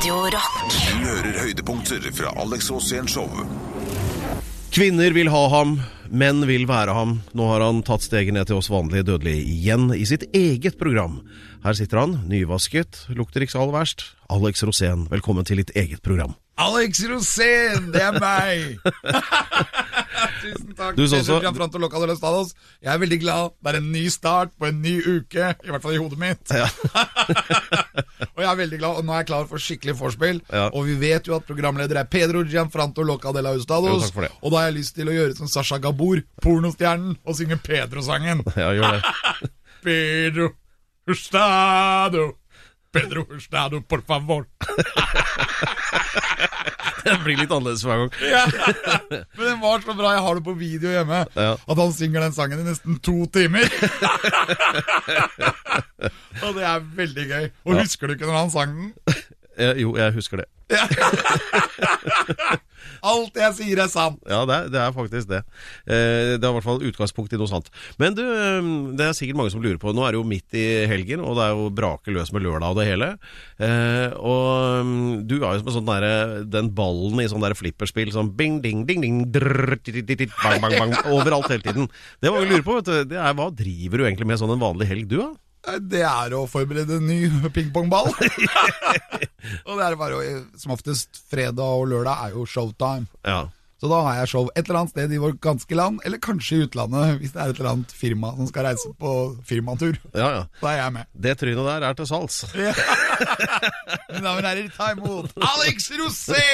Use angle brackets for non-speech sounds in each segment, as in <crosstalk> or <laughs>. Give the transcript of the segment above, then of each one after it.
Radio Rock. Du hører høydepunkter fra Alex Rosén Show. Kvinner vil ha ham, menn vil være ham. Nå har han tatt steget ned til oss vanlige dødelige igjen i sitt eget program. Her sitter han, nyvasket, lukter ikke så aller verst. Alex Rosén, velkommen til ditt eget program. Alex Rosén, det er meg! <laughs> Tusen takk. Du så Stados. Jeg er veldig glad. Det er en ny start på en ny uke, i hvert fall i hodet mitt. Ja. <laughs> og jeg er veldig glad, og nå er jeg klar for skikkelig vorspiel. Ja. Og vi vet jo at programleder er Pedro Gianfranto Loca Ustados. Jo, og da har jeg lyst til å gjøre som Sasha Gabor, pornostjernen, og synge Pedro-sangen. Ja, gjør det. <laughs> Pedro Hurtado. Pedro Hurstado, por favor. <laughs> Det blir litt annerledes hver gang. Ja. Men den var så bra. Jeg har det på video hjemme. Ja. At han synger den sangen i nesten to timer. <laughs> og det er veldig gøy. Og husker du ikke når han sang den? Eh, jo, jeg husker det. <laughs> Alt jeg sier, er sant. Ja, det er, det er faktisk det. Eh, det er i hvert fall utgangspunkt i noe sant. Men du, eh, det er sikkert mange som lurer på Nå er det jo midt i helgen, og det er jo brake løs med lørdag og det hele. Eh, og mm, du er jo som en sånn derre Den ballen i sånn derre flipperspill sånn bing, ding, ding, ding drrr, tit, tit, tit, bang, bang, bang, overalt hele tiden. Det mange lurer på, vet du, det er hva driver du egentlig med sånn en vanlig helg, du, da? Det er å forberede en ny <laughs> pingpongball. <laughs> og det er bare som oftest fredag og lørdag er jo showtime. Ja. Så da har jeg show et eller annet sted i vårt ganske land, eller kanskje i utlandet, hvis det er et eller annet firma som skal reise på firmatur. Ja, ja. Da er jeg med. Det trynet der er til salgs. Mine damer og herrer, ta imot Alex Rosé!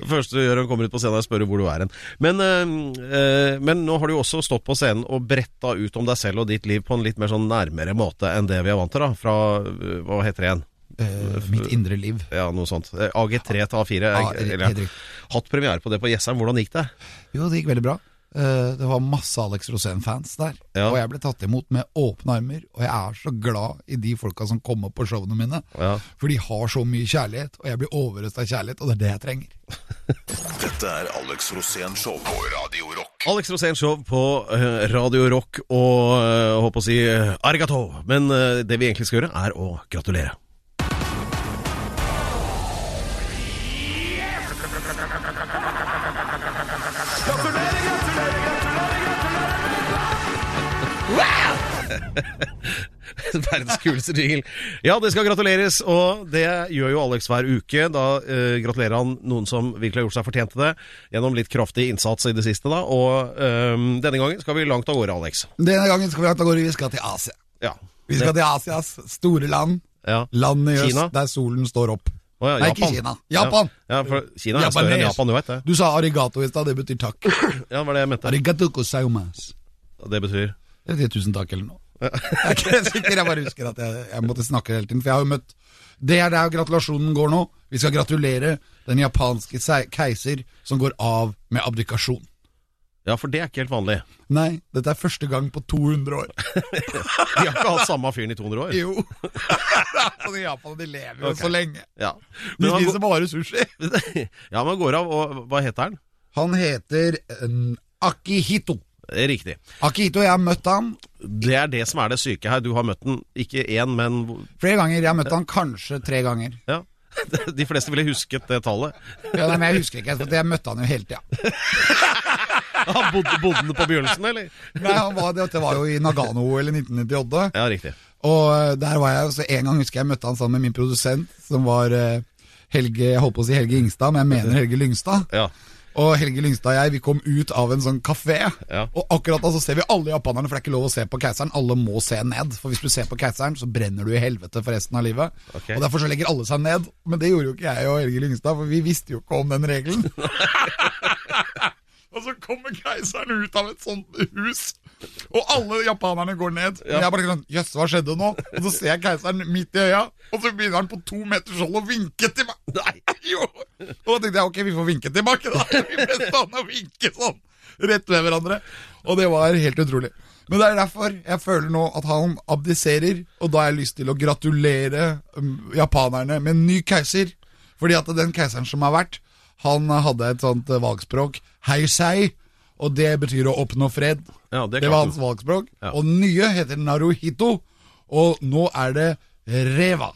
Det første du gjør når du kommer ut på scenen, er å spørre hvor du er hen. Men, eh, men nå har du jo også stått på scenen og bretta ut om deg selv og ditt liv på en litt mer sånn nærmere måte enn det vi er vant til, da. Fra eh, Hva heter det igjen? Mitt indre liv. Ja, noe sånt. Eh, AG3 til A4. Ja, eller, ja. Hatt premiere på det på Jessheim. Hvordan gikk det? Jo, det gikk veldig bra. Eh, Det var masse Alex Rosén-fans der. Ja. Og jeg ble tatt imot med åpne armer. Og jeg er så glad i de folka som kommer på showene mine. Ja. For de har så mye kjærlighet, og jeg blir overøst av kjærlighet, og det er det jeg trenger. <laughs> Dette er Alex Rosén Show på Radio Rock. Alex Rosén Show på eh, Radio Rock og uh, håper å si eh, arigato. Men eh, det vi egentlig skal gjøre, er å gratulere. <laughs> Verdens kuleste jingle. Ja, det skal gratuleres, og det gjør jo Alex hver uke. Da eh, gratulerer han noen som virkelig har gjort seg fortjent til det, gjennom litt kraftig innsats i det siste. da, Og eh, denne gangen skal vi langt av gårde, Alex. Denne gangen skal vi av gårde. Vi skal til Asia. Ja. Vi skal til Asias store land. ja. Landet i øst Kina? der solen står opp. Oh, ja, Nei, ikke Kina. Japan! Ja, ja Kina er større enn Japan, du vet det. Du sa arigato i stad, det betyr takk. Ja, det var det jeg mente. Arigato kosaumas. Det betyr Det betyr tusen takk eller noe. <laughs> Jeg er ikke sikker, jeg bare husker at jeg, jeg måtte snakke hele tiden. For jeg har jo møtt Det er der gratulasjonen går nå. Vi skal gratulere den japanske keiser som går av med abdikasjon. Ja, for det er ikke helt vanlig. Nei, dette er første gang på 200 år. <laughs> De har ikke hatt samme fyren i 200 år. Jo. <laughs> sånn i Japan, de lever jo okay. så lenge. Ja. De spiser bare sushi. ja, men går av, og hva heter han? Han heter uh, Akihito. Er riktig. Akito, jeg har møtt han Det er det som er det syke her. Du har møtt han ikke én, men flere ganger. Jeg har møtt han kanskje tre ganger. ja. <laughs> De fleste ville husket det tallet. Ja, men jeg husker ikke, for jeg møtte han jo hele tida. <laughs> Han bodde, bodde han på begynnelsen, eller? Nei, han var, dette var jo i Nagano eller 1998. Ja, riktig. Og eh, der var jeg, så En gang husker jeg møtte han sammen med min produsent, som var eh, Helge jeg holdt på å si Helge Ingstad, men jeg mener Helge Lyngstad. Ja. Og Helge Lyngstad og jeg vi kom ut av en sånn kafé, Ja. og akkurat da så ser vi alle japanerne, for det er ikke lov å se på keiseren. Alle må se ned, for hvis du ser på keiseren, så brenner du i helvete for resten av livet. Okay. Og Derfor så legger alle seg ned, men det gjorde jo ikke jeg og Helge Lyngstad, for vi visste jo ikke om den regelen. <laughs> <laughs> og så kommer keiseren ut av et sånt hus, og alle japanerne går ned. Og jeg bare sånn, jøss, hva skjedde nå? Og så ser jeg keiseren midt i øya, og så begynner han på to meters hold å vinke til meg. Nei, jo. Og da tenkte jeg, ok, vi får vinke tilbake da. Vi ble stående og vinke sånn, rett ved hverandre. Og det var helt utrolig. Men det er derfor jeg føler nå at han abdiserer, og da har jeg lyst til å gratulere um, japanerne med en ny keiser. Fordi at den keiseren som har vært, han hadde et sånt valgspråk. valgspråk, heisei, og det betyr å oppnå fred. Ja, det det var hans valgspråk. Ja. Og den nye heter Naruhito, og nå er det Reva.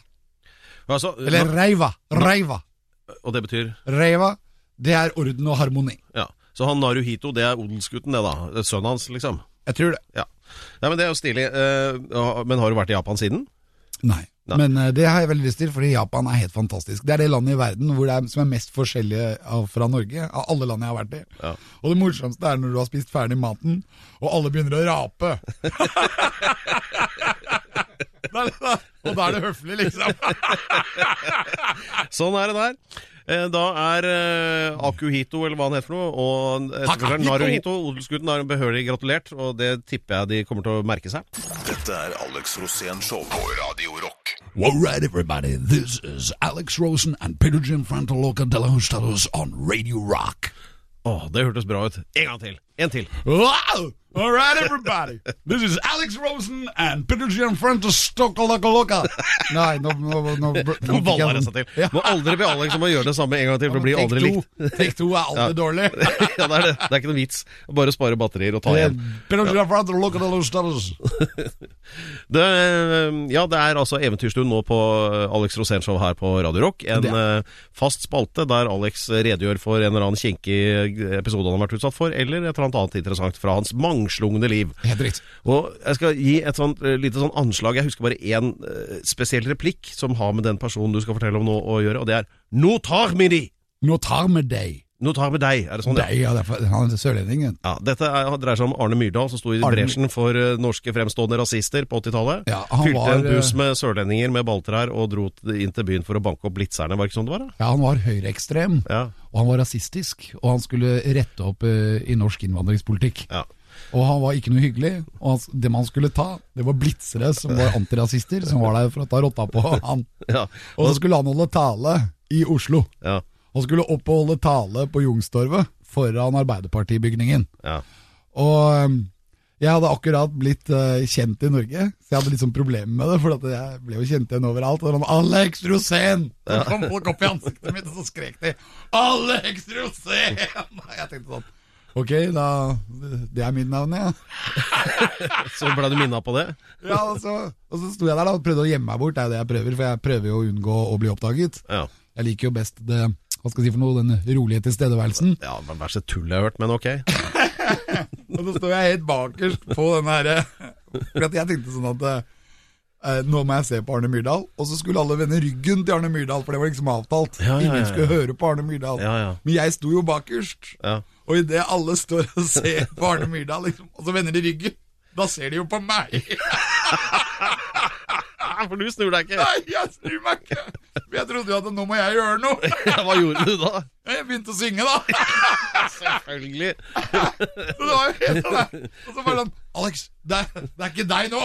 Altså, Eller reiva. Reiva. og det betyr Reiva, det er orden og harmoni. Ja. Så han Naruhito, det er odelsgutten, det, da. Sønnen hans, liksom. Jeg tror det. Ja. Nei, men det er jo stilig. Eh, men har du vært i Japan siden? Nei. Nei. Men uh, det har jeg veldig lyst til, fordi Japan er helt fantastisk. Det er det landet i verden hvor det er, som er mest forskjellige av, fra Norge, av alle land jeg har vært i. Ja. Og det morsomste er når du har spist ferdig maten, og alle begynner å rape. <laughs> <laughs> Og da er det høflig, liksom. Sånn er det der. Eh, Da er eh, Akuhito, eller hva han heter for noe, og etterfølgeren. Naruhito, odelsgutten, har behørig gratulert, og det tipper jeg de kommer til å merke seg. Dette er Alex Rosén Show på Radio Rock. All right, everybody, this is Alex Rosen and Peter Jim Frantoloca de la Hustados on Radio Rock. Å, det hørtes bra ut. En gang til. En til. Wow! All right, everybody, this is Alex Rosen and Peter Gianfranco Loca. Nei, nå, nå, nå, nå, nå baller det seg til. Må aldri be Alex om å gjøre det samme en gang til, for det blir aldri likt. Take to er aldri dårlig. <laughs> ja, det er det. Det er ikke noe vits. Bare spare batterier og ta igjen. Peter Gianfranco, look at those stars. <laughs> Det, ja, det er altså Eventyrstund nå på eh, Alex Rosén Show her på Radio Rock. En eh, fast spalte der Alex redegjør for en eller annen kinkig episode han har vært utsatt for, eller et eller annet interessant fra hans mangslungne liv. Helt riktig. Og jeg skal gi et sånt, eh, lite sånn anslag. Jeg husker bare én eh, spesiell replikk som har med den personen du skal fortelle om nå å gjøre, og det er 'Nå tar vi de'! Nå tar vi deg. Nå tar vi deg, er det sånn? Deg, ja, det er han er sørlendingen. Ja, Dette er, dreier seg om Arne Myrdal, som sto i Arne- bresjen for eh, norske fremstående rasister på 80-tallet. Ja, han Fylte var, en buss med sørlendinger med balltrær og dro inn til byen for å banke opp blitzerne, var det ikke sånn det var? da? Ja, han var høyreekstrem, Ja, og han var rasistisk, og han skulle rette opp uh, i norsk innvandringspolitikk. ja. Og han var ikke noe hyggelig, og han, det man skulle ta, det var blitzere som var antirasister, som var der for å ta rotta på han. <laughs> ja. Og så skulle han holde tale i Oslo. ja. Han skulle opp og holde tale på Jungstorvet foran Arbeiderpartibygningen. ja. Og um, jeg hadde akkurat blitt uh, kjent i Norge, så jeg hadde litt sånn problemer med det. For at jeg ble jo kjent igjen overalt. Og sånn, Alex Rosén! Så kom folk opp i ansiktet mitt, og så skrek de 'Alex Rosén!' <laughs> Jeg tenkte sånn Ok, da Det er mitt navn, ja. <laughs> Så ble du minna på det? ja og, så, og så sto jeg der da og prøvde å gjemme meg bort. Det er jo det jeg prøver, for jeg prøver jo å unngå å bli oppdaget. Ja. Jeg liker jo best det hva skal jeg si for noe, den rolige tilstedeværelsen. ja det verste tullet jeg har hørt, men ok. <laughs> Og så står jeg helt bakerst på den herre For jeg tenkte sånn at eh, nå må jeg se på Arne Myrdal. Og så skulle alle vende ryggen til Arne Myrdal, for det var liksom avtalt. Ja, ja, ja, Ingen skulle høre på Arne Myrdal. Ja, ja. Men jeg sto jo bakerst. Ja. Og idet alle står og ser på Arne Myrdal, liksom, og så vender de ryggen, da ser de jo på meg. <laughs> For du snur deg ikke. Nei, jeg snur meg ikke! For jeg trodde jo at nå må jeg gjøre noe. <laughs> Hva gjorde du da? Jeg begynte å synge, da. <laughs> Selvfølgelig. Så det var jo helt sånn. Og så bare sånn Alex, det er, det er ikke deg nå!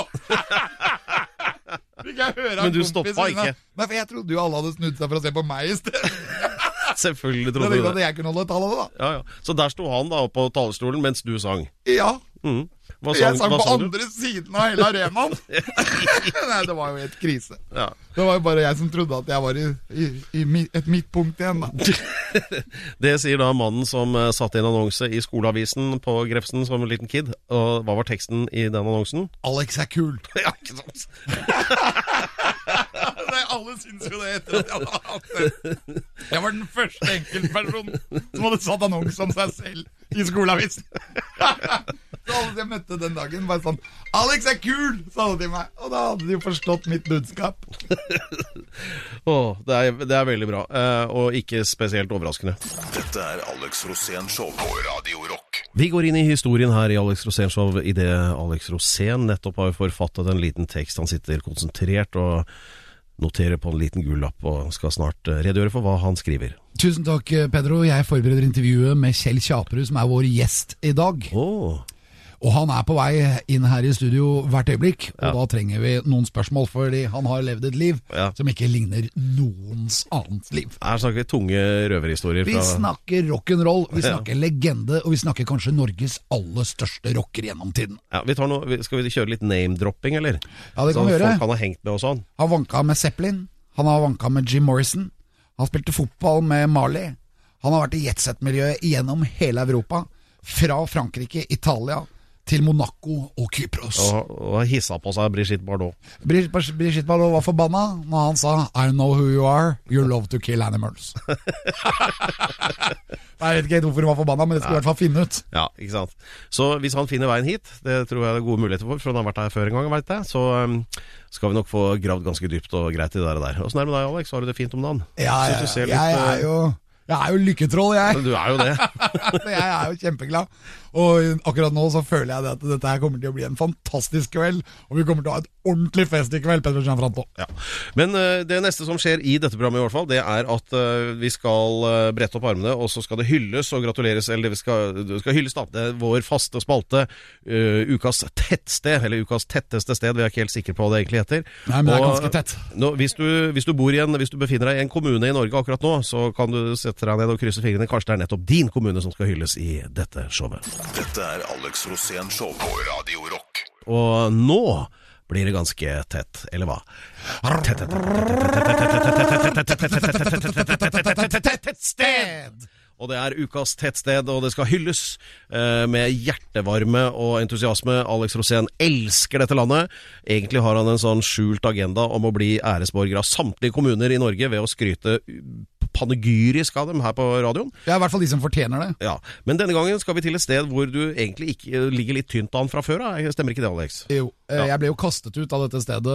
Fikk jeg høre av Men du stoppa ikke? Nei, for jeg trodde jo alle hadde snudd seg for å se på meg i stedet. <laughs> Selvfølgelig trodde du du at det. jeg kunne holde tale, da. Ja, ja. Så der sto han da på talerstolen mens du sang. Ja. Mm. Hva Jeg sang på sang andre siden av hele arenaen. <laughs> Nei, det var jo helt krise. Ja. Det var jo bare jeg som trodde at jeg var i, i, i et midtpunkt igjen, da. <laughs> Det sier da mannen som uh, satte inn annonse i skoleavisen på Grefsen som en liten kid. Og hva var teksten i den annonsen? Alex er kul. ja, ikke sant? <laughs> Nei, alle syns jo det etter at jeg hadde hatt det. Jeg var den første enkeltpersonen som hadde satt annonse om seg selv i skoleavisen. <laughs> Så alle jeg møtte den dagen, bare sånn 'Alex er kul!' sa de til meg. Og da hadde de jo forstått mitt budskap. <laughs> Åh, det, er, det er veldig bra, eh, og ikke spesielt overraskende. Dette er Alex Rosén Show på Radio Rock. Vi går inn i historien her i Alex Rosén Show idet Alex Rosén nettopp har forfattet en liten tekst. Han sitter konsentrert og noterer på en liten gul lapp og skal snart eh, redegjøre for hva han skriver. Tusen takk, Pedro. Jeg forbereder intervjuet med Kjell Kjaperud, som er vår gjest i dag. Åh, Og han er på vei inn her i studio hvert øyeblikk, og Ja. da trenger vi noen spørsmål, fordi han har levd et liv Ja. som ikke ligner noens annet liv. her snakker vi tunge røverhistorier Vi snakker rock'n'roll, vi <laughs> Ja. snakker legende, og vi snakker kanskje Norges aller største rocker gjennom tiden. ja, vi tar noe, Skal vi kjøre litt name-dropping, eller? Ja, det kan Så vi gjøre. folk kan ha hengt med og sånn. Han vanka med Zeppelin, han har vanka med Jim Morrison, han spilte fotball med Marley, han har vært i jetset-miljøet gjennom hele Europa, fra Frankrike, Italia, til Monaco og Kypros. Og, og hissa på seg Brigitte Bardot. Bri- Bri- Brigitte Bardot var forbanna når han sa I know who you are, you love to kill animals. <laughs> jeg vet ikke helt hvorfor hun var forbanna, men det skulle i hvert fall finne ut. Ja, ikke sant. Så hvis han finner veien hit, det tror jeg det er gode muligheter for, for han har vært her før en gang, veit jeg, så um, skal vi nok få gravd ganske dypt og greit i det der. Åssen er det med deg, Alex? Har du det fint om dagen? Ja, ja, jeg, jeg, er eh, jo jeg er jo lykketroll, jeg. Du er jo det. <laughs> Jeg er jo kjempeglad. Og akkurat nå så føler jeg det at dette her kommer til å bli en fantastisk kveld. Og vi kommer til å ha et ordentlig fest i kveld, Petter Gianfranto. Ja. Men uh, det neste som skjer i dette programmet, i hvert fall, det er at uh, vi skal uh, brette opp armene, og så skal det hylles og gratuleres. Eller det skal, det skal hylles, da. Det er vår faste spalte. ukas tettsted, eller ukas tetteste sted. Vi er ikke helt sikre på hva det egentlig heter. Nei, men det er ganske tett. Nå, hvis, du, hvis, du bor i en, hvis du befinner deg i en kommune i Norge akkurat nå, så kan du sette deg ned og krysser fingrene. Kanskje det er nettopp din kommune som skal hylles i dette showet. Dette er Alex Rosén Show på Radio Rock. Og nå blir det ganske tett, eller hva? Tettsted! Og det er ukas tettsted, og det skal hylles eh, med hjertevarme og entusiasme. Alex Rosén elsker dette landet. Egentlig har han en sånn skjult agenda om å bli æresborger av samtlige kommuner i Norge ved å skryte panegyrisk av dem her på radioen. Er i hvert fall de som fortjener det. Ja, Men denne gangen skal vi til et sted hvor du egentlig ikke ligger litt tynt an fra før av. Stemmer ikke det, Alex? Jo, Ja. Jeg ble jo kastet ut av dette stedet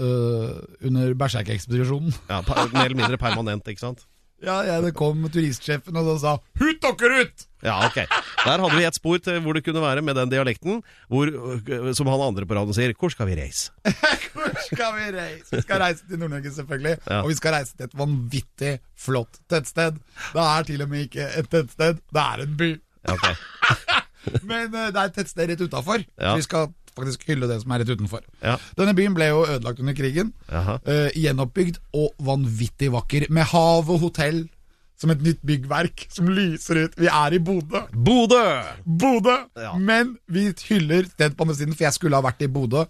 uh, under Berserk-ekspedisjonen. Ja, Mer eller mindre permanent, ikke sant? Ja, ja, Det kom turistsjefen og da sa 'Hut dere ut!' Ja, ok. Der hadde vi et spor til hvor det kunne være med den dialekten, hvor, øh, som han andre på radioen sier 'Hvor skal vi reise?' <laughs> Hvor skal vi reise? Vi skal reise til Nord-Norge, selvfølgelig. Ja. Og vi skal reise til et vanvittig flott tettsted. Det er til og med ikke et tettsted, det er en by. Ja, ok. <laughs> Men eh, det er et tettsted rett utafor. Ja. Så vi skal faktisk hylle det som er rett utenfor. Ja. Denne byen ble jo ødelagt under krigen. Eh, gjenoppbygd og vanvittig vakker. Med hav og hotell som et nytt byggverk som lyser ut. Vi er i Bodø. Bodø! Bodø! Ja. Men vi hyller stedet på andre siden, for jeg skulle ha vært i Bodø.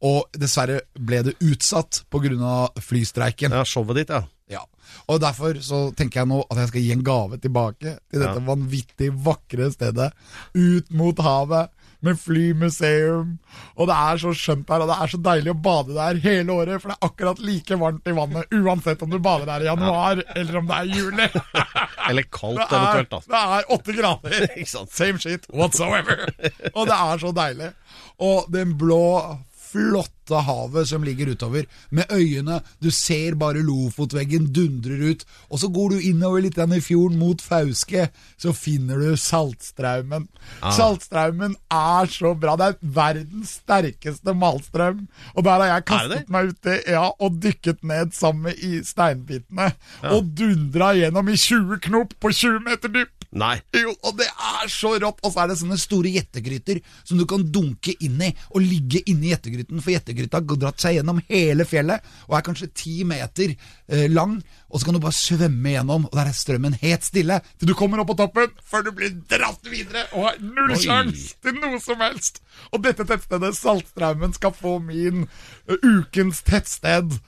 Og dessverre ble det utsatt pga. flystreiken. Ja, showet ditt, ja. Ja. Og derfor så tenker jeg nå at jeg skal gi en gave tilbake til dette Ja. vanvittig vakre stedet. Ut mot havet, med flymuseum. Og det er så skjønt der, og det er så deilig å bade der hele året. For det er akkurat like varmt i vannet uansett om du bader der i januar eller om det er juli. <laughs> Eller kaldt, er, eventuelt. da. det er åtte grader. <laughs> Same shit whatsoever. Og det er så deilig. Og den blå, flotte havet som ligger utover, med øyene Du ser bare Lofotveggen dundrer ut, og så går du innover litt i fjorden mot Fauske, så finner du Saltstraumen. Saltstraumen er så bra. Det er verdens sterkeste malstrøm. Og der har jeg kastet meg uti ja, og dykket ned sammen med i Ja. Og dundra gjennom i 20 knop på 20 meter dyp. Nei. Jo, og det er så rått! Og så er det sånne store gjettegryter som du kan dunke inn i og ligge inni gjettegryten, for gjettegryta har dratt seg gjennom hele fjellet og er kanskje ti meter eh, lang, og så kan du bare svømme gjennom, og der er strømmen helt stille til du kommer opp på toppen, før du blir dratt videre og har null sjanse til noe som helst! Og dette tettstedet, Saltstraumen, skal få min uh, ukens tettsted.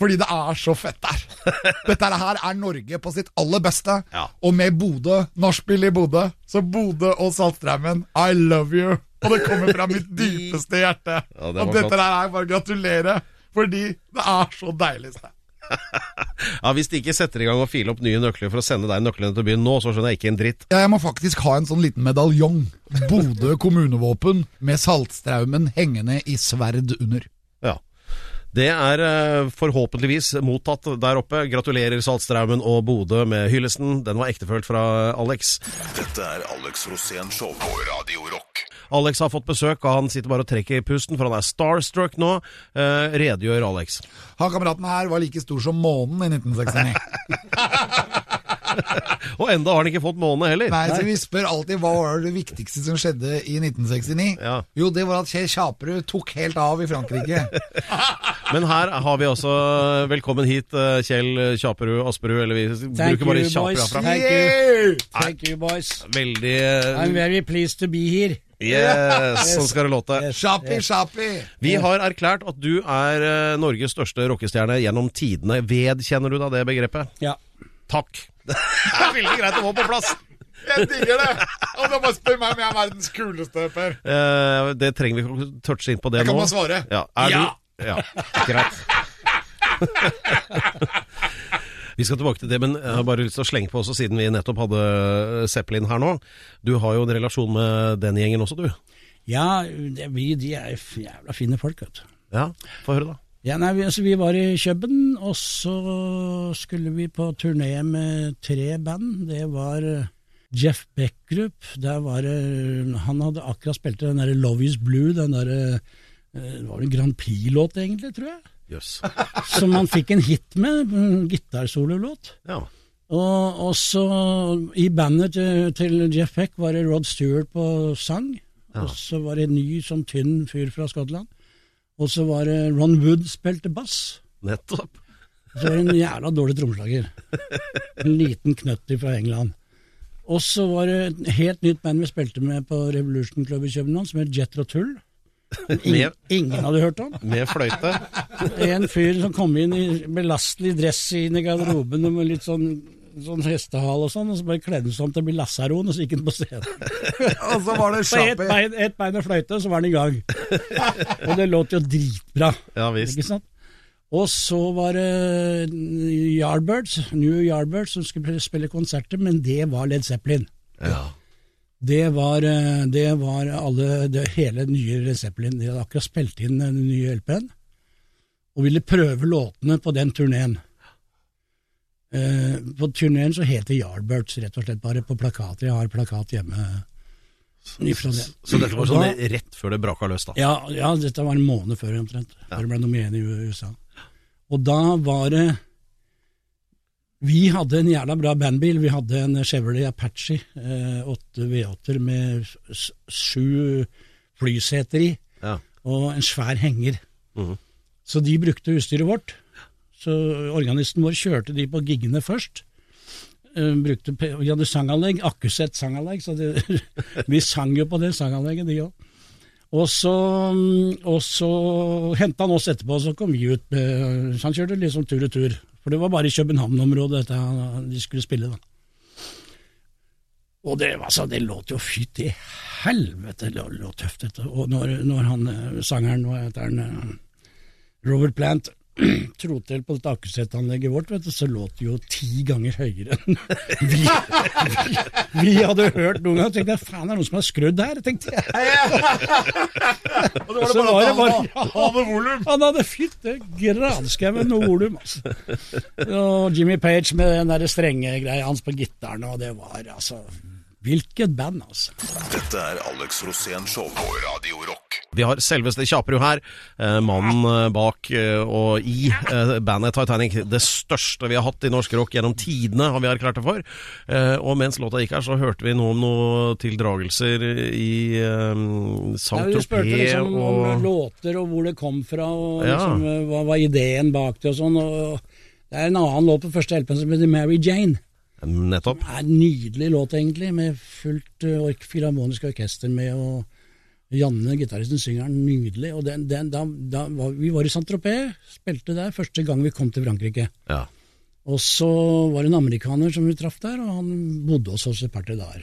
Fordi det er så fett der. <laughs> Dette her er Norge på sitt aller beste. Ja. Og med Bodø, nachspiel i Bodø, så Bodø og Saltstraumen, I love you. Og det kommer fra mitt <laughs> dypeste hjerte. Ja, det og dette der er bare gratulere, fordi det er så deilig sted. <laughs> Ja, Hvis de ikke setter i gang og filer opp nye nøkler for å sende deg nøklene til byen nå, så skjønner jeg ikke en dritt. Ja, jeg må faktisk ha en sånn liten medaljong. Bodø kommunevåpen med Saltstraumen hengende i sverd under. Ja. Det er eh, forhåpentligvis mottatt der oppe. Gratulerer Saltstraumen og Bodø med hyllesten. Den var ektefølt fra Alex. Dette er Alex Rosén Show på Radio Rock. Alex har fått besøk, og han sitter bare og trekker i pusten, for han er starstruck nå. Eh, redegjør, Alex. Han kameraten her var like stor som månen i 1969. <laughs> Og enda har han ikke fått måne heller. Nei, så Vi spør alltid hva var det viktigste som skjedde i 1969. Ja. Jo, det var at Kjell Kjaperud tok helt av i Frankrike. <laughs> Men her har vi også Velkommen hit, eh, Kjell Kjaperud Asperud. Eller vi Thank bruker bare Kjaperud herfra. Thank you. Thank you, boys. Veldig I'm eh, very pleased to be here. Yes, sånn skal det låte. Yes. Shapi, shapi! Vi har erklært at du er eh, Norges største rockestjerne gjennom tidene. Vedkjenner du deg det begrepet? Ja. Takk. <laughs> Det er veldig greit å få på plass. Jeg digger det! Og du bare spør meg om jeg er verdens kuleste, Per. Eh, det trenger vi ikke å touche inn på det Jeg kan nå. bare svare. Ja, er Ja. Du, ja, greit. <laughs> <laughs> vi skal tilbake til det, men jeg har bare lyst til å slenge på også, siden vi nettopp hadde Zeppelin her nå. Du har jo en relasjon med den gjengen også, du. Ja, det, vi de er jævla fine folk, vet du. Ja, Få høre, da. Ja, nei, vi, altså, vi var i København, og så skulle vi på turné med tre band. Det var eh, Jeff Beck Group. Der var Han hadde akkurat spilt den derre Love Is Blue, den derre eh, Det var en Grand Prix-låt, egentlig, tror jeg. Jøss. <laughs> Som han fikk en hit med. en Gitarsololåt. Ja. Og, også i bandet til, til Jeff Heck var det Rod Stewart på sang. Ja. Og så var det en ny sånn tynn fyr fra Skottland. Og så var det Ron Wood spilte bass. Nettopp. Så var det en jævla dårlig trommeslager. En liten knøtt fra England. Og så var det et helt nytt band vi spilte med på Revolution Club i København, som het Jetro Tull. Ingen, ingen hadde hørt om. med fløyte. En fyr som kom inn i belastelig dress inn i garderoben med litt sånn, sånn hestehale og sånn, og så bare kledde han seg om til å bli lasaron, og så gikk han på scenen. <laughs> Og så var det På ett bein, et bein og fløyte, så var han i gang. Og det låt jo dritbra. Ja visst. Ikke sant? Og så var det Yardbirds, New Yardbirds, som skulle spille konserter, men det var Led Zeppelin. Ja. Det var, eh, det var alle, det hele nye Led De hadde akkurat spilt inn den nye LP-en, og ville prøve låtene på den turneen. Eh, på turneen så het det Yardbirds, rett og slett bare på plakater. Jeg har plakat hjemme Så, det. Så dette var sånn da- rett før det braka løs, da. ja, ja, dette var en måned før omtrent, før det ble nummer én i USA. Og da var det Vi hadde en jævla bra bandbil. Vi hadde en Chevrolet Apache, eh, åtte V8-er med sju flyseter i, Ja. og en svær henger. Mhm. Så de brukte utstyret vårt. Så organisten vår kjørte de på giggene først. Eh, brukte, vi hadde sanganlegg, akkusett sanganlegg, så det, <laughs> vi sang jo på det sanganlegget, de òg. Og så, mm, og så henta han oss etterpå, og så kom vi ut. eh, Så han kjørte liksom tur og tur. For det var bare i København-området de skulle spille, da. Og det, altså, det låt jo fytti helvete, det lå tøft, dette. Og når, når han eh, sangeren, hva heter han, eh, Robert Plant, <clears throat> tro til på dette akkusettanlegget vårt, vet du, så låt det jo ti ganger høyere enn <laughs> vi, vi, vi hadde hørt noen gang. tenkte jeg, faen, er det noen som har skrudd her? tenkte jeg. <laughs> Og det var det Så bare var det han bare- han volum. Han hadde fytte granskauen noe volum, altså. Og Jimmy Page med den der strenge greia hans på gitaren, og det var altså Hvilket band, altså. Dette er Alex Rosén Show på Radio Rock. Vi har selveste Kjaperud her, eh, mannen eh, bak eh, og i bandet Titanic. Det største vi har hatt i norsk rock gjennom tidene, har vi erklært det for. Eh, og mens låta gikk her, så hørte vi noe om noen tildragelser i um, Ja, Saint-Tropez du spurte liksom om låter og hvor det kom fra, og Ja. liksom, hva var ideen bak det og sånn. og Det er en annen låt på første LP som heter Mary Jane. Nettopp. Det er en nydelig låt, egentlig, med fullt ork filharmonisk orkester med, og Janne, gitaristen, synger den nydelig. og den, den, da, da var, Vi var i Saint-Tropez, spilte der første gang vi kom til Frankrike. Ja. Og så var det en amerikaner som vi traff der, og han bodde hos oss et par-tre dager.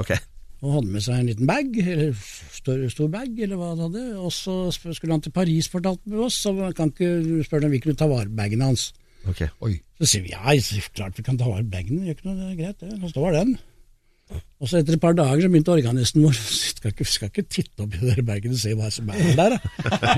Okay. Og hadde med seg en liten bag, eller stor, stor bag, eller hva han hadde. Og så skulle han til Paris, fortalte med oss, så kan ikke spørre om vi kunne ta bagen hans. Ok. Oi. Så sier vi ja, så klart vi kan ta vare på bagen, det gjør ikke noe, det er greit, det. Så står den. Og så etter et par dager så begynte organisten vår <laughs> skal ikke, skal ikke titte opp i den bagen og se hva som er der, da.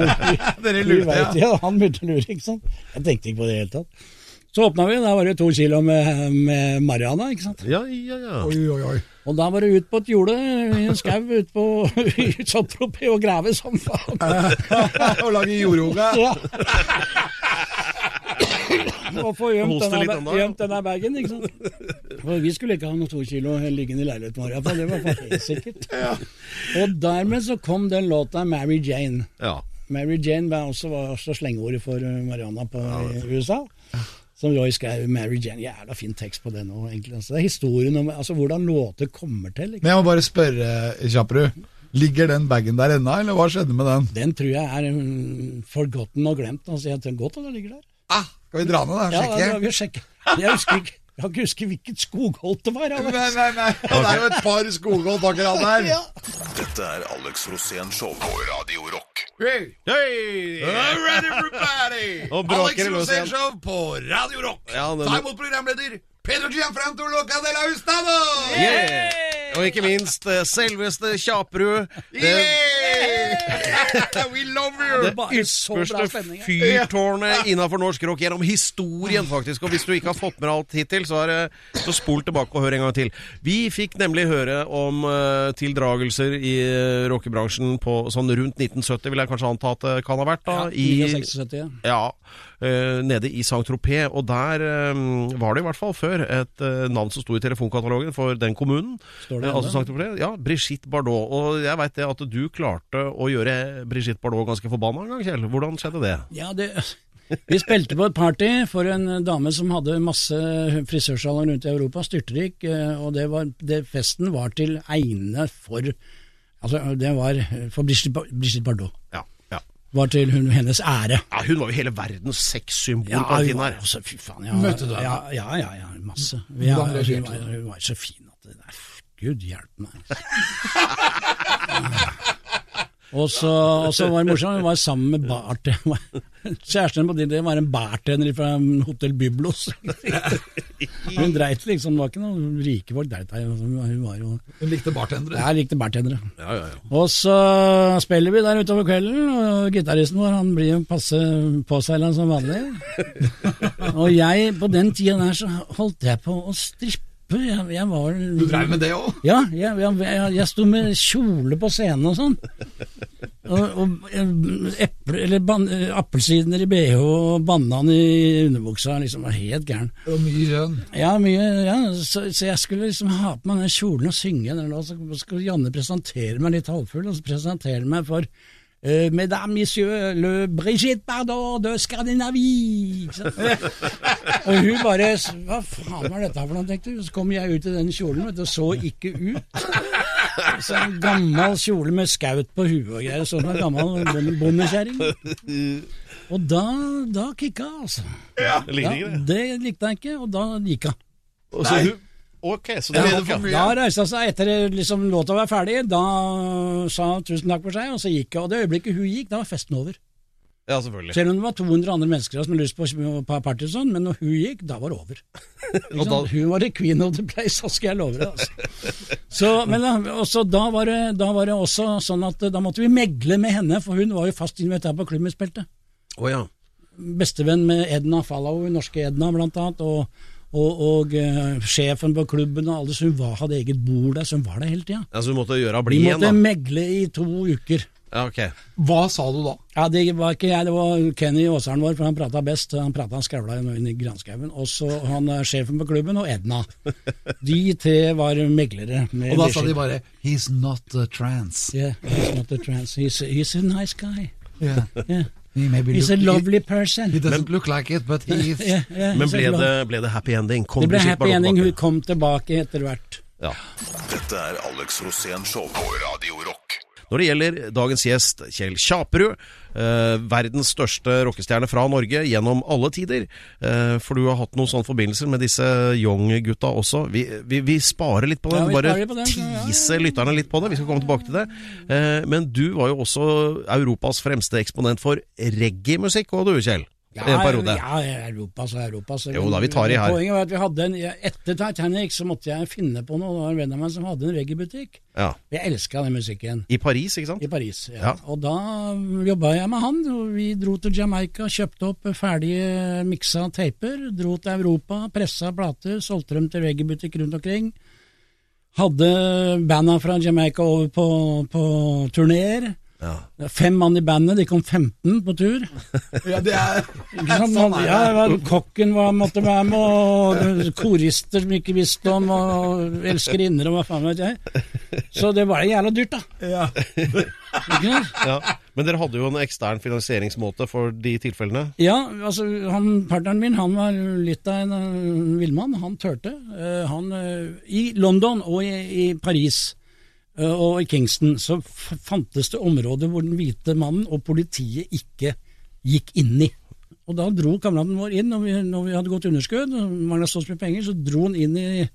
<laughs> Dere lurte, ja. ja. Han begynte å lure, ikke sant. Jeg tenkte ikke på det i det hele tatt. Så åpna vi, da var det to kilo med, med Mariana, ikke sant. Ja, ja, ja. Oi, oi, oi. Og da var det ut på et jorde i en skau ute på i Saint-Tropez og grave som faen. <laughs> Og lage jordyoga. Ja. <laughs> Og få gjemt denne, denne bagen, ikke sant. <laughs> For vi skulle ikke ha noen to kilo liggende i leiligheten vår, iallfall. Det var for helt sikkert. <laughs> Og dermed så kom den låta Mary Jane. ja. Mary Jane var også, var også slengordet for uh, Mariana på, i USA. Som Roy skrev Mary Jane. Jævla fin tekst på den òg, egentlig. Altså, det er historien om altså, hvordan låter kommer til. Ikke? Men jeg må bare spørre, Kjapperud. Ligger den bagen der ennå, eller hva skjedde med den? Den tror jeg er um, forgotten og glemt. Altså, jeg tror godt at den ligger der. Ah, skal vi dra ned da? Ja, Sjekke? da drar vi og sjekker. Jeg husker ikke. Jeg kan ikke huske hvilket skogholt det var. Nei, nei, nei. Det er jo et par skogholt akkurat der. Ja. Dette er Alex Rosén Show på Radio Rock. Hey. Hei! All right, everybody! <laughs> Og Alex Rosén. Show på Radio Rock. Ja, Ta imot programleder Pedro Gianfranto Loca de la Hustado! Yeah! Og ikke minst eh, selveste Kjaprud. Yeah! <laughs> We love you! det Bare så bra ypperste stemning, ja. fyrtårnet innafor norsk rock gjennom historien, faktisk. Og hvis du ikke har fått med alt hittil, så, er det, så spol tilbake og hør en gang til. Vi fikk nemlig høre om eh, tildragelser i uh, rockebransjen på sånn rundt 1970, vil jeg kanskje anta at det kan ha vært. da i, 76, ja. Eh, nede i Saint-Tropez. Og der eh, var det i hvert fall før et eh, navn som sto i telefonkatalogen for den kommunen. Står det altså? Saint-Tropez. Ja, Brigitte Bardot. Og jeg veit det at du klarte å gjøre Brigitte Bardot ganske forbanna en gang, Kjell. Hvordan skjedde det? Ja, det, vi spilte på et party for en dame som hadde masse frisørsalong rundt i Europa, styrtrik, og det var, det festen var til egne for Altså, det var for Brigitte, Bardot. Ja. Var til hun, hennes ære. ja hun var jo hele verdens sexsymbol Ja, hun var her. fy faen. Ja, Møtte du henne? Ja, ja, ja, ja masse. Ja, hun, var, hun var så fin at det der, Gud hjelpe meg. <laughs> Og så, og så var det morsomt, hun var sammen med bartender. <laughs> Kjæresten på det var en bartender fra Hotell Byblos. <laughs> Hun dreit liksom, det var ikke noen rike folk dreit der. Hun var- hun var jo Hun likte bartendere. Ja, likte bartendere. Ja, ja, ja. Og så spiller vi der utover kvelden, og gitaristen vår han blir jo passe påseila som vanlig. <laughs> og jeg, på den tida der, så holdt jeg på å strippe. Jeg, jeg var Du drev med det òg? Ja, jeg, jeg, jeg, sto med kjole på scenen og sånn. Og, og eple, eller ban- appelsiner i bh og banan i underbuksa. liksom var Helt gæren. Og mye rønn. Ja, mye, ja så, så jeg skulle liksom ha på meg den kjolen og synge den, og så skulle Janne presentere meg litt halvfull, og så presentere meg for eh, Mesdames, messieurs, le Brigitte Bardot de Scandinavie. <laughs> og hun bare Hva faen var dette for noe, tenkte hun. Så kom jeg ut i den kjolen, du, og så ikke ut. <laughs> Så en gammel kjole med skaut på huet og greier, sånn en gammel bonde- bondekjerring. Og da, da kicka altså. Ja, det. det likte jeg ikke, og da gikk hun. Og så hun, ok, så det ja, for mye? Da reiste hun seg etter liksom, låta var ferdig, da sa hun tusen takk for seg, og så gikk hun. Og det øyeblikket hun gikk, da var festen over. Ja, selvfølgelig. Selv om det var 200 andre mennesker som hadde lyst på party og sånn, men når hun gikk, da var det over. <laughs> Og da- Hun var the queen of the place, så skal jeg love deg. Altså. Så, men også, da, var det, da var det også sånn at da måtte vi megle med henne, for hun var jo fast invitert på klubben vi spilte. Ja. Bestevenn med Edna Fallow, norske Edna blant annet, og, og, og uh, sjefen på klubben og alle, så hun var, hadde eget bord der, så hun var der hele tida. ja. Så du måtte gjøre bli igjen da? Vi måtte megle i to uker. Ja, ok. Hva sa du da? Ja, Det var ikke jeg, det var Kenny Aasaren vår, for han prata best. Han prata han skravla inn i granskauen. Og så han er sjefen på klubben, og Edna. De tre var meglere. Med Og da sa de bare 'He's not a trans'. Yeah, he's not a trans. He's, he's a nice guy. Yeah. Yeah. Maybe He's a lovely person. He, he doesn't look like it, but he is <laughs> Yeah, yeah, Men ble det, ble det happy ending? Kom Det ble happy ending. Hun kom tilbake etter hvert. Ja. Dette er Alex Rosén Show på Radio Rock. Når det gjelder dagens gjest, Kjell Kjaperud, eh, verdens største rockestjerne fra Norge gjennom alle tider, eh, for du har hatt noen sånne forbindelser med disse Young-gutta også. Vi, vi, vi sparer litt på det, Ja, bare på den, ja, ja, ja. lytterne litt på det. Vi skal komme tilbake til det. Eh, men du var jo også Europas fremste eksponent for reggae-musikk, og du, Kjell? I en periode. Ja, Europas og Europas. Jo da, vi tar i her. Poenget var at vi hadde en, Etter Titanic så måtte jeg finne på noe. Det var en venn av meg som hadde en reggaebutikk. Ja. Jeg elska den musikken. I Paris, ikke sant? I Paris. Ja. Ja. Og da jobba jeg med han. og Vi dro til Jamaica, kjøpte opp ferdige miksa taper. Dro til Europa, pressa plater, solgte dem til reggaebutikk rundt omkring. Hadde banda fra Jamaica over på, på turneer. Ja. Fem mann i bandet, de kom 15 på tur. Ja, det er sant? Han, ja, var- kokken var, måtte være med, og korister som ikke visste om, og elskerinner og hva faen vet jeg. Så det var jævla dyrt, da. ja. Ikke sant? Ja. Men dere hadde jo en ekstern finansieringsmåte for de tilfellene? Ja, altså han, partneren min han var litt av en uh, villmann. Han turte. Uh, han, uh, I London og i, i Paris eh, og i Kingston så fantes det områder hvor den hvite mannen og politiet ikke gikk inn i. Og da dro kameraten vår inn, når vi, når vi hadde gått underskudd, mangla så mye penger, så dro han inn i,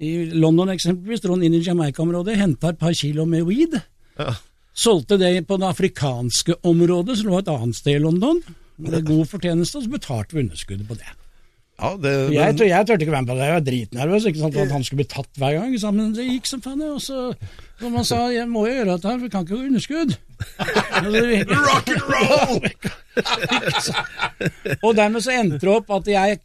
i London eksempelvis, dro han inn i Jamaica-området, henta et par kilo med weed. Ja. Solgte det på det afrikanske området, som lå et annet sted i London. Med god fortjeneste, og så betalte vi underskuddet på det. Ja, det, Jeg, tør- jeg turte ikke være med på det, jeg var dritnervøs. ikke sant, At han skulle bli tatt hver gang. Men det gikk som faen. det, Og så som han sa, jeg må jo gjøre dette her, for vi kan ikke gå underskudd. Rock and roll! <laughs> og dermed så endte det opp at jeg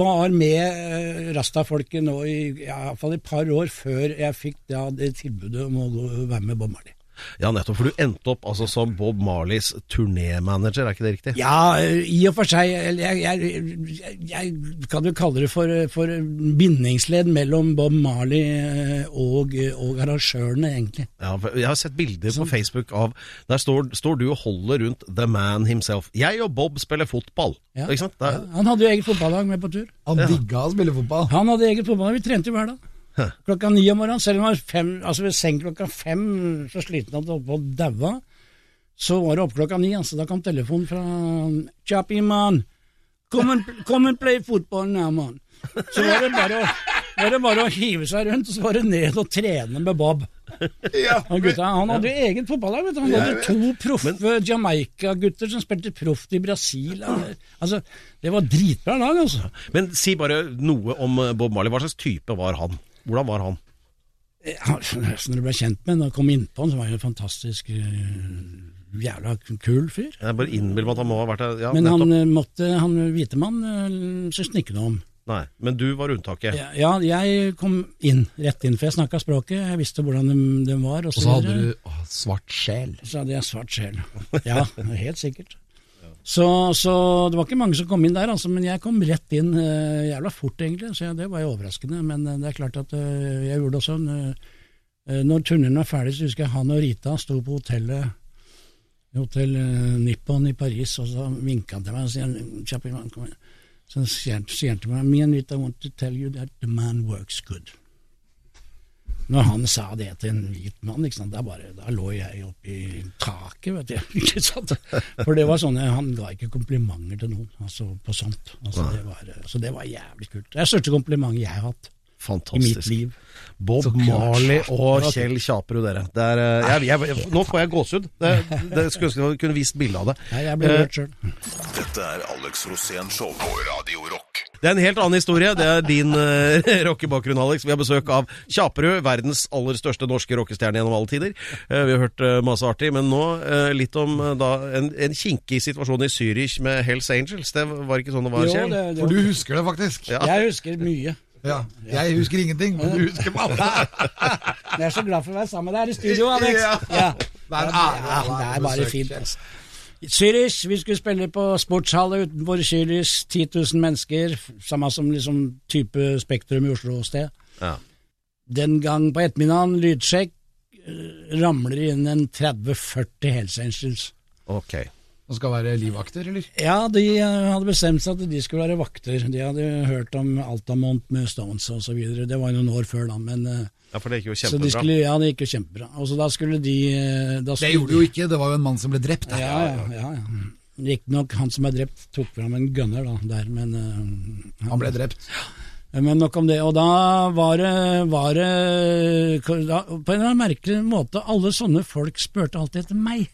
var med eh, Rasta-folket nå i ja, i hvert fall et par år før jeg fikk ja, det tilbudet om å gå, være med Bob Marley. Ja, nettopp. For du endte opp altså som Bob Marleys turnémanager, er ikke det riktig? Ja, i og for seg. Jeg, jeg, jeg, jeg kan jo kalle det for, for bindingsledd mellom Bob Marley eh, og, og arrangørene, egentlig. Ja, Jeg har sett bilder på Facebook av Der står, står du og holder rundt The Man himself. Jeg og Bob spiller fotball. Ja. Ikke sant? Det er, Han hadde jo eget fotballag med på tur. Han digga å spille fotball. Han hadde eget fotballag, vi trente jo hver dag. Klokka ni om morgenen, selv om han var fem, altså ved seng klokka fem, så sliten at han holdt på å daue, så var det opp klokka ni, altså da kom telefonen fra Chappy man, come and, come and play football now, man. Så var det bare å, var det bare å hive seg rundt, og så var det ned og trene med Bob. Og gutta, han hadde jo eget fotballag. Han hadde to proffe Jamaica-gutter som spilte proft i Brasil. Altså, det var dritbra lag, altså. men si bare noe om eh, Bob Marley. Hva slags type var han? Hvordan var han? Ja, Når du ble kjent med han og kom innpå han, så var han en fantastisk øh, jævla kul fyr. Jeg bare innbill meg at han må ha vært der. Ja, Men han nettopp. øh, måtte, han hvite mann syntes han ikke noe om. Nei, men du var unntaket. Ja, ja, jeg kom inn, rett inn, for jeg snakka språket, jeg visste hvordan de, de var. Og Og så hadde du å, svart sjel. så hadde jeg svart sjel. Ja, helt sikkert. Så, så det var ikke mange som kom inn der, altså, men jeg kom rett inn uh, jævla fort, egentlig. Så ja, det var jo overraskende. Men uh, det er klart at uh, jeg gjorde det også øh, Når turneen var ferdig, så husker jeg han og Rita sto på hotellet Hotell Nippon i Paris, og så vinka han til meg og sier. Så sier han til meg Me and Rita want to tell you that the man works good. Når han sa det til en hvit mann, da, bare, da lå jeg oppi taket, vet du. <laughs> For det var sånne, han ga ikke komplimenter til noen altså på sånt. Altså, det var, så det var jævlig kult. Det er det største komplimentet jeg har hatt i mitt liv. Bob Marley og Kjell Kjaperud, dere. Det er, eh, jeg, jeg, jeg, nå får jeg gåsehud. Skulle ønske jeg kunne vist bilde av det. Nei, jeg ble rørt sjøl. Dette er Alex Rosén Show på Radio Rock. Det er en helt annen historie. Det er din uh, <laughs> rockebakgrunn, Alex. Vi har besøk av Kjaperud, verdens aller største norske rockestjerne gjennom alle tider. Uh, vi har hørt uh, masse artig, men nå uh, litt om da, en, en kinkig situasjon i Zürich med Hells Angels. Det var ikke sånn det var, Kjell? For du husker det faktisk. Ja. Jeg husker mye. Ja. Jeg husker ingenting, men du husker masse. <laughs> Jeg er så glad for å være sammen med deg her i studio, Alex. Ja. Ja. Det er er bare fint. Altså. Zürich, vi skulle spille på sportshallet utenfor Zürich, 10 000 mennesker, samme som liksom type Spektrum i Oslo-sted. Ja. Den gang på ettermiddagen, lydsjekk, eh, ramler inn en 30-40 Hells Angels. Ok. Som skal være livvakter, eller? Ja, de eh, hadde bestemt seg at de skulle være vakter. De hadde hørt om Altamont med Stones og så videre. Det var noen år før da, men eh, Ja, for det gikk jo så de kjempebra. skulle, ja, det gikk jo kjempebra. Og så da skulle de da skulle Det gjorde de jo ikke, det var jo en mann som ble drept. Ja, ja, ja. ja. Riktignok han som er drept, tok fram en gunner da, der, men han, Han ble drept. Men nok om det. Og da var det, var det da, På en eller annen merkelig måte, alle sånne folk spurte alltid etter meg.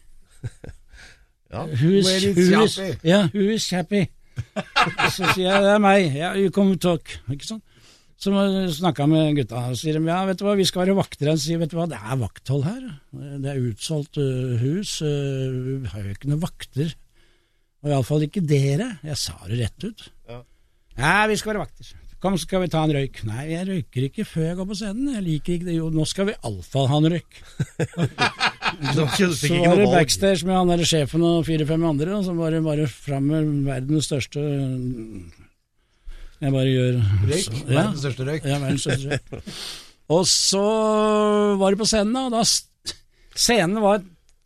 <laughs> Ja. Who's, who's, ja, who is Chappie? Så sier jeg det er meg. Ja, you come talk. Ikke sant? Så snakka jeg med gutta og sier ja, vet du hva, vi skal være vakter. Han sier vet du hva, det er vakthold her. Det er utsolgt øh, hus. øh, vi har jo ikke noen vakter. Og iallfall ikke dere. Jeg sa det rett ut. Ja. Ja, vi skal være vakter. Kom, så skal vi ta en røyk. Nei, jeg røyker ikke før jeg går på scenen. Jeg liker ikke det. Jo, nå skal vi iallfall ha en røyk. <laughs> Så var det backstage med han der sjefen og fire-fem andre, og så var det bare fram med verdens største Jeg bare gjør Røyk. Ja, Verdens største røyk. Ja, verdens største røyk. Og så var det på scenen, og da Scenen var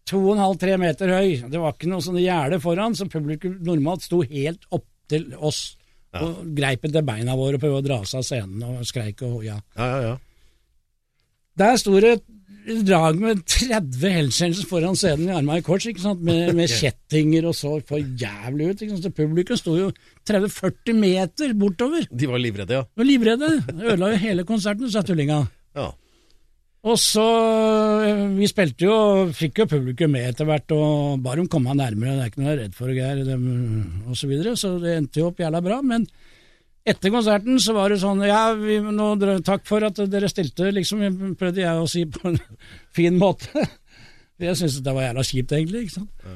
to og en halv, tre meter høy. Det var ikke noe sånne gjerde foran, så publikum normalt sto helt opp til oss. Og greip etter beina våre og prøvde å dra seg av scenen og skreik og ja. Ja, ja, ja. Der sto det lag med 30 Hells foran scenen i armene i kors, ikke sant? Med, med kjettinger og så for jævlig ut. Ikke sant? Så publikum sto jo 30-40 meter bortover. De var livredde, ja. Var livredde. Ødela jo hele konserten, sa tullinga. ja. Og så eh, Vi spilte jo, fikk jo publikum med etter hvert, og ba dem komme nærmere, det er ikke noe jeg er redd for, Geir, dem, og så videre. Så det endte jo opp jævla bra. Men etter konserten så var det sånn Ja, vi, nå, takk for at dere stilte, liksom, prøvde jeg å si på en <laughs> fin måte. Jeg syntes det var jævla kjipt, egentlig. ikke sant?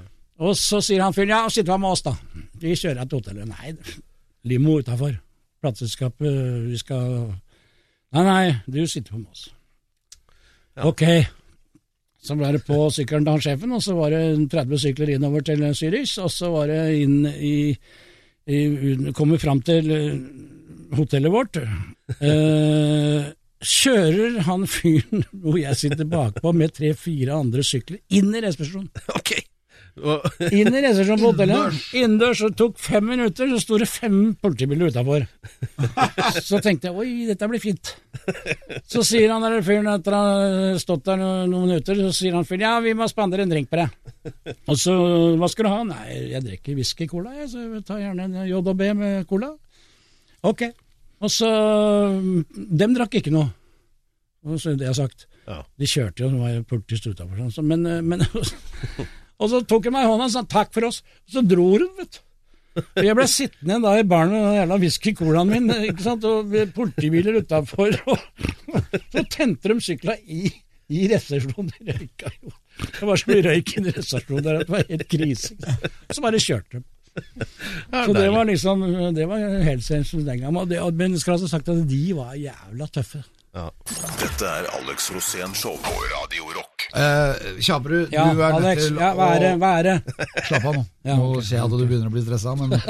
Og så sier han fyren ja, sitt med oss, da. Vi kjører til hotellet. Nei, limo utafor. Plateselskapet, vi skal Nei, nei, du sitter med oss. Ok. Så ble det på sykkelen til han sjefen, og så var det 30 sykler innover til Zürich, og så var det inn i, kommer fram til eh, hotellet vårt. Eh, kjører han fyren hvor jeg sitter bakpå med tre-fire andre sykler, inn i resepsjonen. Ok. Inn i resepsjonen på hotellet. Innendørs. Det tok fem minutter, så sto det fem politibiler utafor. <laughs> Så tenkte jeg oi, dette blir fint. Så sier han der fyren etter å ha stått der noen minutter, så sier han fyren ja, vi må spandere en drink på deg. Og så hva skal du ha? Nei, jeg drikker whisky-cola, jeg, så jeg tar gjerne en JB med cola. Ok. Og så Dem drakk ikke noe. Og så det jeg har sagt. ja. De kjørte jo, det var jo politist utafor, sånn, men, eh, men <laughs> Og så tok hun meg i hånda og sa takk for oss, så dro hun, vet du. Og jeg ble sittende da i baren med den jævla whisky-colaen min, ikke sant, og politibiler utafor, og <laughs> så tente de sykla i, i resepsjonen. De røyka jo. Det var så mye røyk i resepsjonen der at det var helt krise. Så bare kjørte de. Så det var liksom Det var helsehelsen den gangen. Og det- og- Men skal altså sagt at de var jævla tøffe. Ja. Dette er Alex Rosén Show på Radio Rock. Eh, Kjabru, Ja, du er nødt til Ja, hva er det? å Hva er det? Slapp av nå. Ja, Nå okay, ser jeg at du begynner å bli stressa, men <laughs>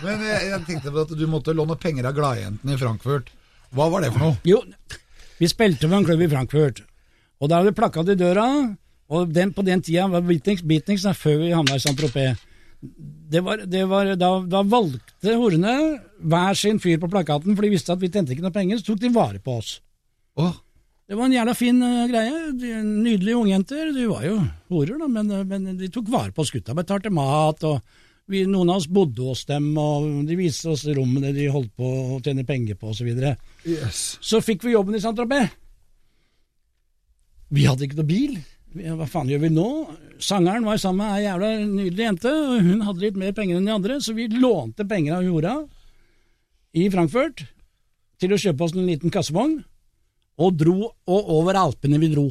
Men jeg, jeg tenkte på at du måtte låne penger av gladjentene i Frankfurt. Hva var det for noe? Jo, vi spilte med en klubb i Frankfurt, og da hadde vi plakat i døra, og den, på den tida var Beatniks, Beatniks før vi havna i Saint-Tropez. Det var, det var, da, da valgte horene hver sin fyr på plakaten, for de visste at vi tjente ikke noe penger, så tok de vare på oss. Oh. Det var en jævla fin eh, greie. De, nydelige ungjenter. De var jo horer, da, men, eh, men de tok vare på oss gutta. Betalte mat, og vi, noen av oss bodde hos dem, og de viste oss rommene de holdt på å tjene penger på, osv. yes. Så fikk vi jobben i Saint-Tropez. Vi hadde ikke noe bil. Hva faen gjør vi nå? Sangeren var sammen med ei jævla nydelig jente, og hun hadde litt mer penger enn de andre, så vi lånte penger av jorda i Frankfurt til å kjøpe oss en liten kassevogn, og dro og over Alpene vi dro.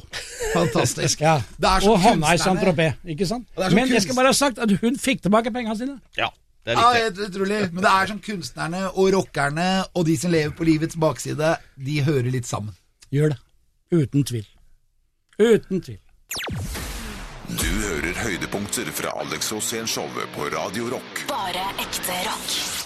Fantastisk. <laughs> Ja. Er og havna i Saint-Tropez, ikke sant? Men kunst... Jeg skal bare ha sagt at hun fikk tilbake pengene sine. ja. Det er Ja, helt utrolig. Men det er som kunstnerne og rockerne og de som lever på livets bakside, de hører litt sammen. Gjør det. Uten tvil. Uten tvil. Du hører høydepunkter fra Alex Rosén-showet på Radio Rock. Bare ekte rock.